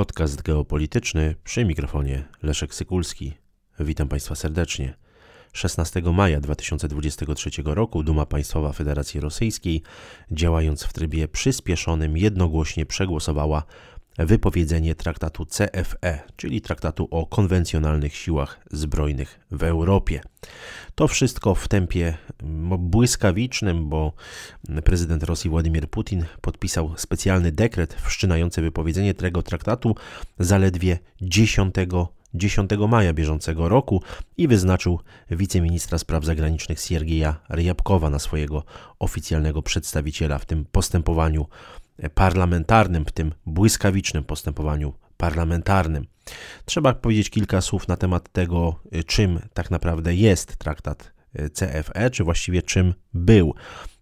Podcast geopolityczny przy mikrofonie Leszek Sykulski. Witam Państwa serdecznie. 16 maja 2023 roku Duma Państwowa Federacji Rosyjskiej, działając w trybie przyspieszonym, jednogłośnie przegłosowała wypowiedzenie traktatu CFE, czyli traktatu o konwencjonalnych siłach zbrojnych w Europie. To wszystko w tempie błyskawicznym, bo prezydent Rosji Władimir Putin podpisał specjalny dekret wszczynający wypowiedzenie tego traktatu zaledwie 10 10 maja bieżącego roku i wyznaczył wiceministra spraw zagranicznych Siergieja Ryabkowa na swojego oficjalnego przedstawiciela w tym postępowaniu parlamentarnym, w tym błyskawicznym postępowaniu parlamentarnym. Trzeba powiedzieć kilka słów na temat tego, czym tak naprawdę jest traktat CFE, czy właściwie czym był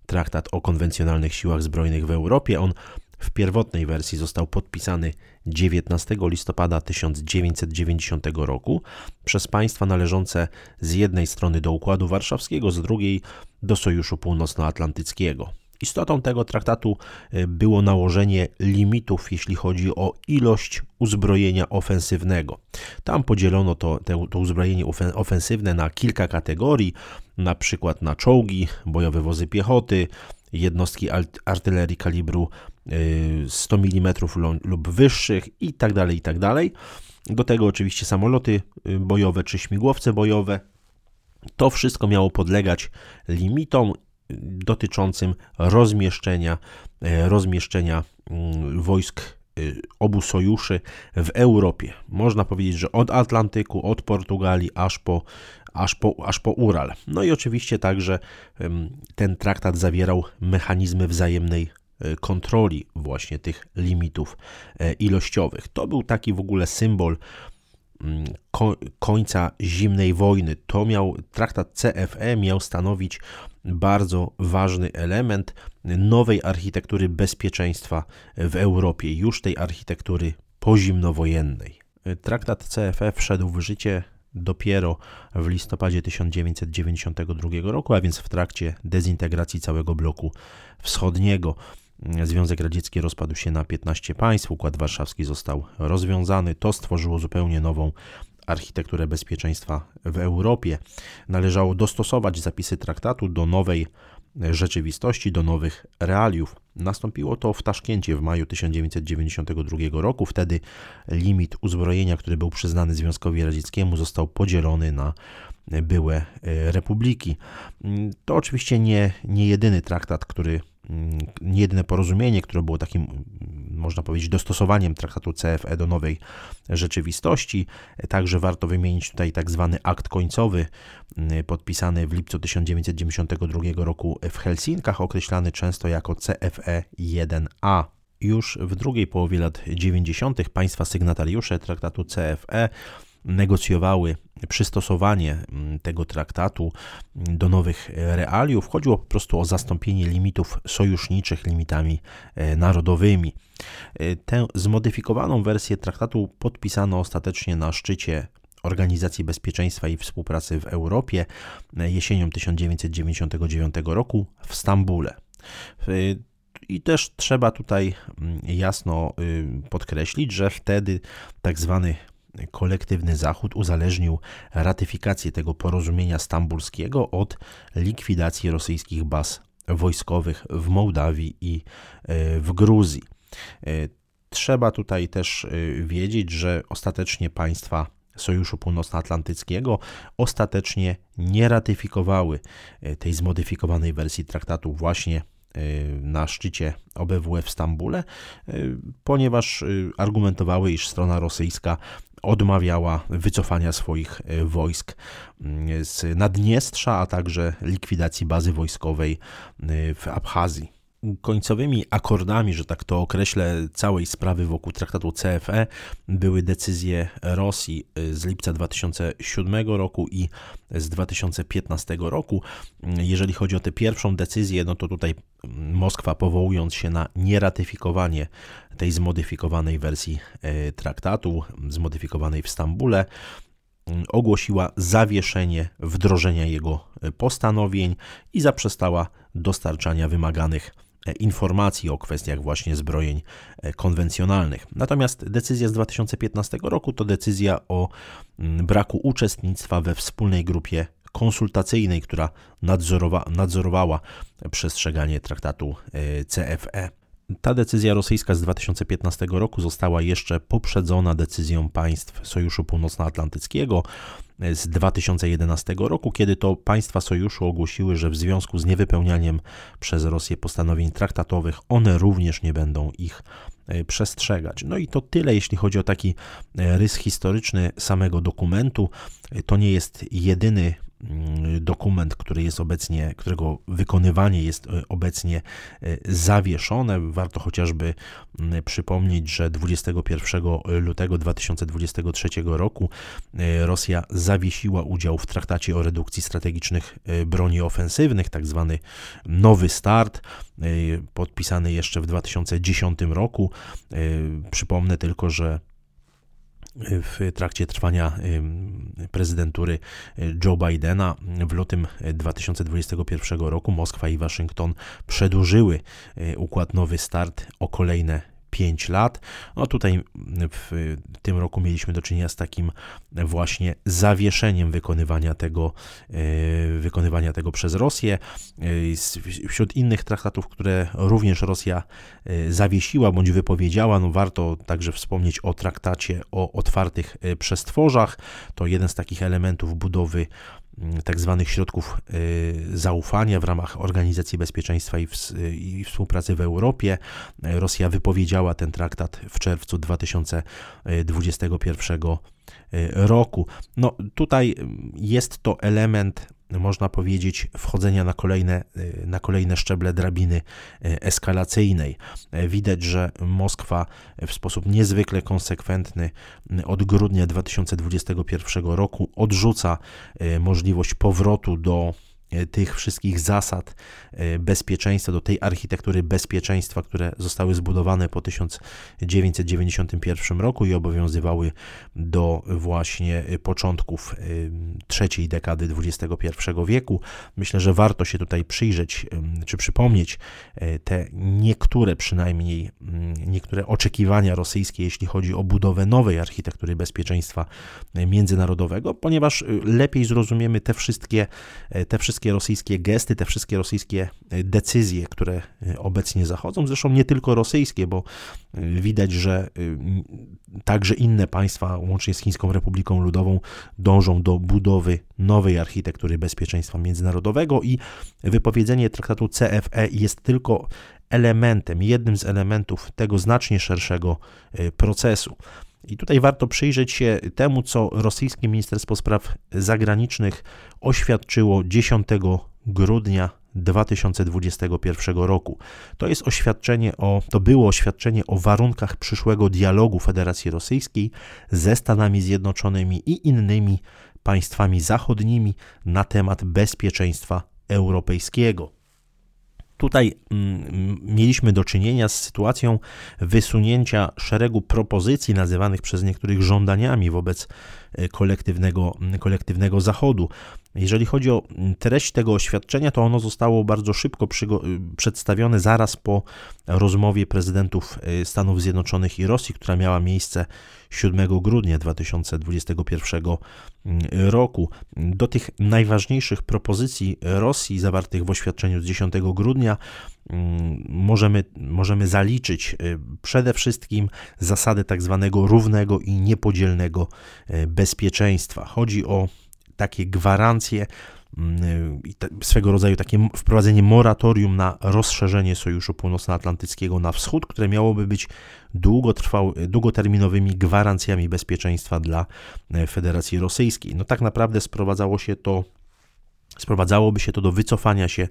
traktat o konwencjonalnych siłach zbrojnych w Europie. On w pierwotnej wersji został podpisany 19 listopada 1990 roku przez państwa należące z jednej strony do Układu Warszawskiego, z drugiej do Sojuszu Północnoatlantyckiego. Istotą tego traktatu e, było nałożenie limitów, jeśli chodzi o ilość uzbrojenia ofensywnego. Tam podzielono to, to, to uzbrojenie ofensywne na kilka kategorii, na przykład na czołgi, bojowe wozy piechoty, jednostki artylerii kalibru 100 e, mm lub wyższych itd., tak itd. Tak Do tego oczywiście samoloty e, bojowe czy śmigłowce bojowe. To wszystko miało podlegać limitom dotyczącym rozmieszczenia, e, rozmieszczenia mm, wojsk e, obu sojuszy w Europie. Można powiedzieć, że od Atlantyku, od Portugalii aż po, aż po, aż po Ural. No i oczywiście także ten traktat zawierał mechanizmy wzajemnej e, kontroli właśnie tych limitów ilościowych. To był taki w ogóle symbol mm, końca zimnej wojny. To miał traktat CFE miał stanowić bardzo ważny element nowej architektury bezpieczeństwa w Europie, już tej architektury pozimnowojennej. Traktat CFE wszedł w życie dopiero w listopadzie 1992 roku, a więc w trakcie dezintegracji całego bloku wschodniego. Związek Radziecki rozpadł się na 15 państw, Układ Warszawski został rozwiązany. To stworzyło zupełnie nową architekturę bezpieczeństwa w Europie. Należało dostosować zapisy traktatu do nowej rzeczywistości, do nowych realiów. Nastąpiło to w Taszkencie w maju 1992 roku. Wtedy limit uzbrojenia, który był przyznany Związkowi Radzieckiemu, został podzielony na byłe republiki. To oczywiście nie, nie jedyny traktat, który Mm, niejedne porozumienie, które było takim, mm, można powiedzieć, dostosowaniem traktatu CFE do nowej rzeczywistości. Także warto wymienić tutaj tak zwany akt końcowy, mm, podpisany w lipcu 1992 roku w Helsinkach, określany często jako CFE 1A. Już w drugiej połowie lat 90. państwa sygnatariusze traktatu CFE negocjowały przystosowanie mm, tego traktatu mm, do nowych realiów. Chodziło po prostu o zastąpienie limitów sojuszniczych limitami e, narodowymi. E, tę zmodyfikowaną wersję traktatu podpisano ostatecznie na szczycie Organizacji Bezpieczeństwa i Współpracy w Europie e, jesienią 1999 roku w Stambule. I też trzeba tutaj mm, jasno y, podkreślić, że wtedy tak zwany kolektywny Zachód uzależnił ratyfikację tego porozumienia stambulskiego od likwidacji rosyjskich baz wojskowych w Mołdawii i e, w Gruzji. E, trzeba tutaj też e, wiedzieć, że ostatecznie państwa Sojuszu Północnoatlantyckiego ostatecznie nie ratyfikowały tej zmodyfikowanej wersji traktatu właśnie na szczycie OBWE w Stambule, ponieważ argumentowały, iż strona rosyjska odmawiała wycofania swoich e, wojsk mm, z Naddniestrza, a także likwidacji bazy wojskowej e, w Abchazji końcowymi akordami, że tak to określę, całej sprawy wokół traktatu CFE były decyzje Rosji z lipca 2007 roku i z 2015 roku. Jeżeli chodzi o tę pierwszą decyzję, no to tutaj Moskwa powołując się na nieratyfikowanie tej zmodyfikowanej wersji e, traktatu, zmodyfikowanej w Stambule, ogłosiła zawieszenie wdrożenia jego postanowień i zaprzestała dostarczania wymaganych informacji o kwestiach właśnie zbrojeń konwencjonalnych. Natomiast decyzja z 2015 roku to decyzja o mm, braku uczestnictwa we wspólnej grupie konsultacyjnej, która nadzorowa, nadzorowała przestrzeganie traktatu CFE. Ta decyzja rosyjska z 2015 roku została jeszcze poprzedzona decyzją państw Sojuszu Północnoatlantyckiego z 2011 roku, kiedy to państwa sojuszu ogłosiły, że w związku z niewypełnianiem przez Rosję postanowień traktatowych one również nie będą ich e, przestrzegać. No i to tyle, jeśli chodzi o taki e, rys historyczny samego dokumentu. To nie jest jedyny dokument, który jest obecnie, którego wykonywanie jest e, obecnie e, zawieszone. Warto chociażby mm, przypomnieć, że 21 lutego 2023 roku e, Rosja zawiesiła udział w traktacie o redukcji strategicznych broni ofensywnych, tak zwany nowy start, podpisany jeszcze w 2010 roku. Przypomnę tylko, że w trakcie trwania prezydentury Joe Bidena. W lutym 2021 roku Moskwa i Waszyngton przedłużyły y, układ Nowy Start o kolejne 5 lat. No tutaj w tym roku mieliśmy do czynienia z takim właśnie zawieszeniem wykonywania tego, e, wykonywania tego przez Rosję. E, wśród innych traktatów, które również Rosja e, zawiesiła bądź wypowiedziała, no warto także wspomnieć o traktacie o otwartych przestworzach. To jeden z takich elementów budowy tak zwanych środków y, zaufania w ramach Organizacji Bezpieczeństwa i, Współpracy w Europie. Rosja wypowiedziała ten traktat w czerwcu 2021 y, roku. No tutaj jest to element można powiedzieć, wchodzenia na kolejne, y, na kolejne szczeble drabiny y, eskalacyjnej. Y, widać, że Moskwa w sposób niezwykle konsekwentny od grudnia 2021 roku odrzuca możliwość powrotu do E, tych wszystkich zasad e, bezpieczeństwa, do tej architektury bezpieczeństwa, które zostały zbudowane po 1991 roku i obowiązywały do właśnie początków e, trzeciej dekady XXI wieku. Myślę, że warto się tutaj przyjrzeć, czy przypomnieć te niektóre przynajmniej, niektóre oczekiwania rosyjskie, jeśli chodzi o budowę nowej architektury bezpieczeństwa międzynarodowego, ponieważ lepiej zrozumiemy te wszystkie, te wszystkie wszystkie rosyjskie gesty, te wszystkie rosyjskie e, decyzje, które e, obecnie zachodzą, zresztą nie tylko rosyjskie, bo e, widać, że także inne państwa, łącznie z Chińską Republiką Ludową, dążą do budowy nowej architektury bezpieczeństwa międzynarodowego i wypowiedzenie traktatu CFE jest tylko elementem, jednym z elementów tego znacznie szerszego procesu. I tutaj warto przyjrzeć się temu, co rosyjskie Ministerstwo Spraw Zagranicznych oświadczyło 10 grudnia 2021 roku. To jest oświadczenie o, to było oświadczenie o warunkach przyszłego dialogu Federacji Rosyjskiej ze Stanami Zjednoczonymi i innymi państwami zachodnimi na temat bezpieczeństwa europejskiego. Tutaj mm, mieliśmy do czynienia z sytuacją wysunięcia szeregu propozycji nazywanych przez niektórych żądaniami wobec e, kolektywnego, kolektywnego Zachodu. Jeżeli chodzi o treść tego oświadczenia, to ono zostało bardzo szybko przedstawione zaraz po rozmowie prezydentów y, Stanów Zjednoczonych i Rosji, która miała miejsce 7 grudnia 2021 y, roku. Do tych najważniejszych propozycji Rosji zawartych w oświadczeniu z 10 grudnia y, możemy, możemy zaliczyć przede wszystkim zasadę tak zwanego równego i niepodzielnego bezpieczeństwa. Chodzi o takie gwarancje, mm, swego rodzaju takie wprowadzenie moratorium na rozszerzenie Sojuszu Północnoatlantyckiego na wschód, które miałoby być długoterminowymi gwarancjami bezpieczeństwa dla e, Federacji Rosyjskiej. No tak naprawdę sprowadzało się to Sprowadzałoby się to do wycofania się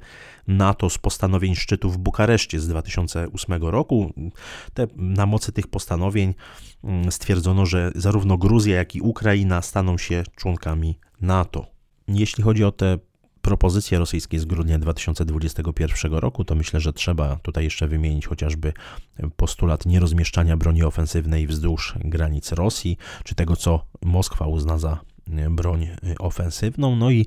NATO z postanowień szczytu w Bukareszcie z 2008 roku. Te, na mocy tych postanowień mm, stwierdzono, że zarówno Gruzja, jak i Ukraina staną się członkami NATO. Jeśli chodzi o te propozycje rosyjskie z grudnia 2021 roku, to myślę, że trzeba tutaj jeszcze wymienić chociażby postulat nierozmieszczania broni ofensywnej wzdłuż granic Rosji, czy tego, co Moskwa uzna za broń ofensywną, no i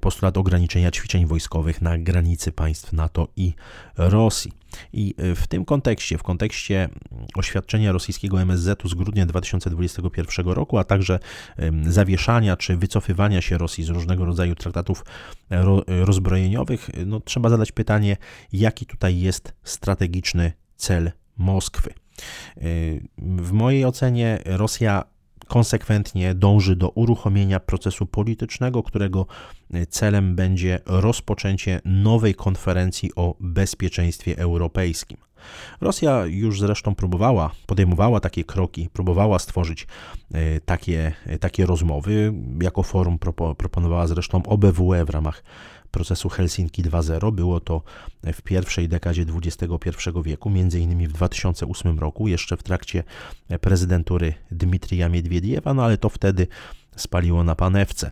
postulat ograniczenia ćwiczeń wojskowych na granicy państw NATO i Rosji. I w tym kontekście, w kontekście oświadczenia rosyjskiego MSZ-u z grudnia 2021 roku, a także zawieszania czy wycofywania się Rosji z różnego rodzaju traktatów rozbrojeniowych, no, trzeba zadać pytanie, jaki tutaj jest strategiczny cel Moskwy. W mojej ocenie Rosja konsekwentnie dąży do uruchomienia procesu politycznego, którego celem będzie rozpoczęcie nowej konferencji o bezpieczeństwie europejskim. Rosja już zresztą próbowała, podejmowała takie kroki, próbowała stworzyć e, takie, takie rozmowy. Jako forum proponowała zresztą OBWE w ramach procesu Helsinki 2.0. Było to w pierwszej dekadzie XXI wieku, między innymi w 2008 roku, jeszcze w trakcie prezydentury Dmitrija Miedwiediewa, no ale to wtedy spaliło na panewce.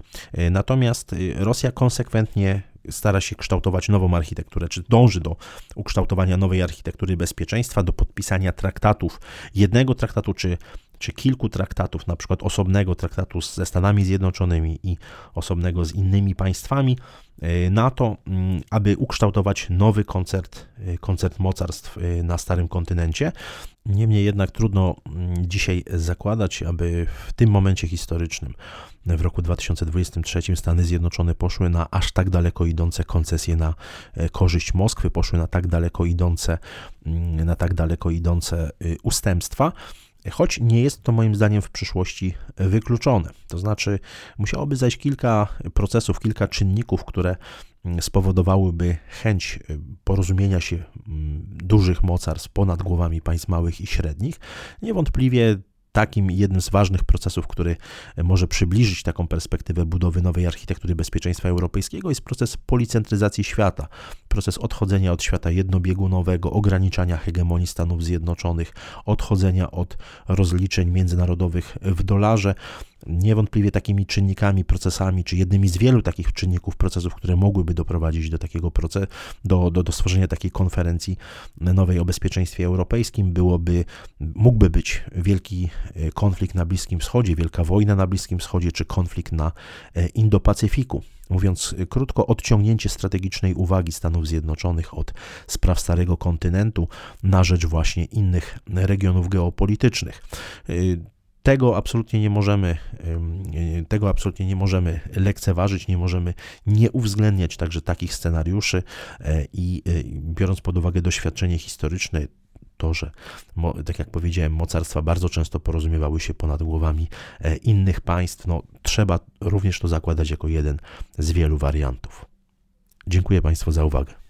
Natomiast Rosja konsekwentnie stara się kształtować nową architekturę, czy dąży do ukształtowania nowej architektury bezpieczeństwa, do podpisania traktatów, jednego traktatu, czy czy kilku traktatów, na przykład osobnego traktatu ze Stanami Zjednoczonymi i osobnego z innymi państwami, e, na to, mm, aby ukształtować nowy koncert, e, koncert mocarstw e, na Starym Kontynencie. Niemniej jednak trudno mm, dzisiaj zakładać, aby w tym momencie historycznym, w roku 2023, Stany Zjednoczone poszły na aż tak daleko idące koncesje na korzyść Moskwy, poszły na tak daleko idące, mm, na tak daleko idące ustępstwa choć nie jest to moim zdaniem w przyszłości wykluczone. To znaczy, musiałoby zajść kilka procesów, kilka czynników, które mm, spowodowałyby chęć y, porozumienia się mm, dużych mocarstw ponad głowami państw małych i średnich. Niewątpliwie takim jednym z ważnych procesów, który może przybliżyć taką perspektywę budowy nowej architektury bezpieczeństwa europejskiego, jest proces policentryzacji świata, proces odchodzenia od świata jednobiegunowego, ograniczania hegemonii Stanów Zjednoczonych, odchodzenia od rozliczeń międzynarodowych w dolarze. Niewątpliwie takimi czynnikami, procesami, czy jednymi z wielu takich czynników, procesów, które mogłyby doprowadzić do takiego procesu, do, do, do stworzenia takiej konferencji nowej o bezpieczeństwie europejskim, byłoby, mógłby być wielki e, konflikt na Bliskim Wschodzie, wielka wojna na Bliskim Wschodzie, czy konflikt na e, Indo-Pacyfiku. Mówiąc krótko, odciągnięcie strategicznej uwagi Stanów Zjednoczonych od spraw Starego Kontynentu na rzecz właśnie innych regionów geopolitycznych. Tego absolutnie nie możemy, tego absolutnie nie możemy lekceważyć, nie możemy nie uwzględniać także takich scenariuszy e, i e, biorąc pod uwagę doświadczenie historyczne, to, że, tak jak powiedziałem, mocarstwa bardzo często porozumiewały się ponad głowami e, innych państw, no, trzeba również to zakładać jako jeden z wielu wariantów. Dziękuję Państwu za uwagę.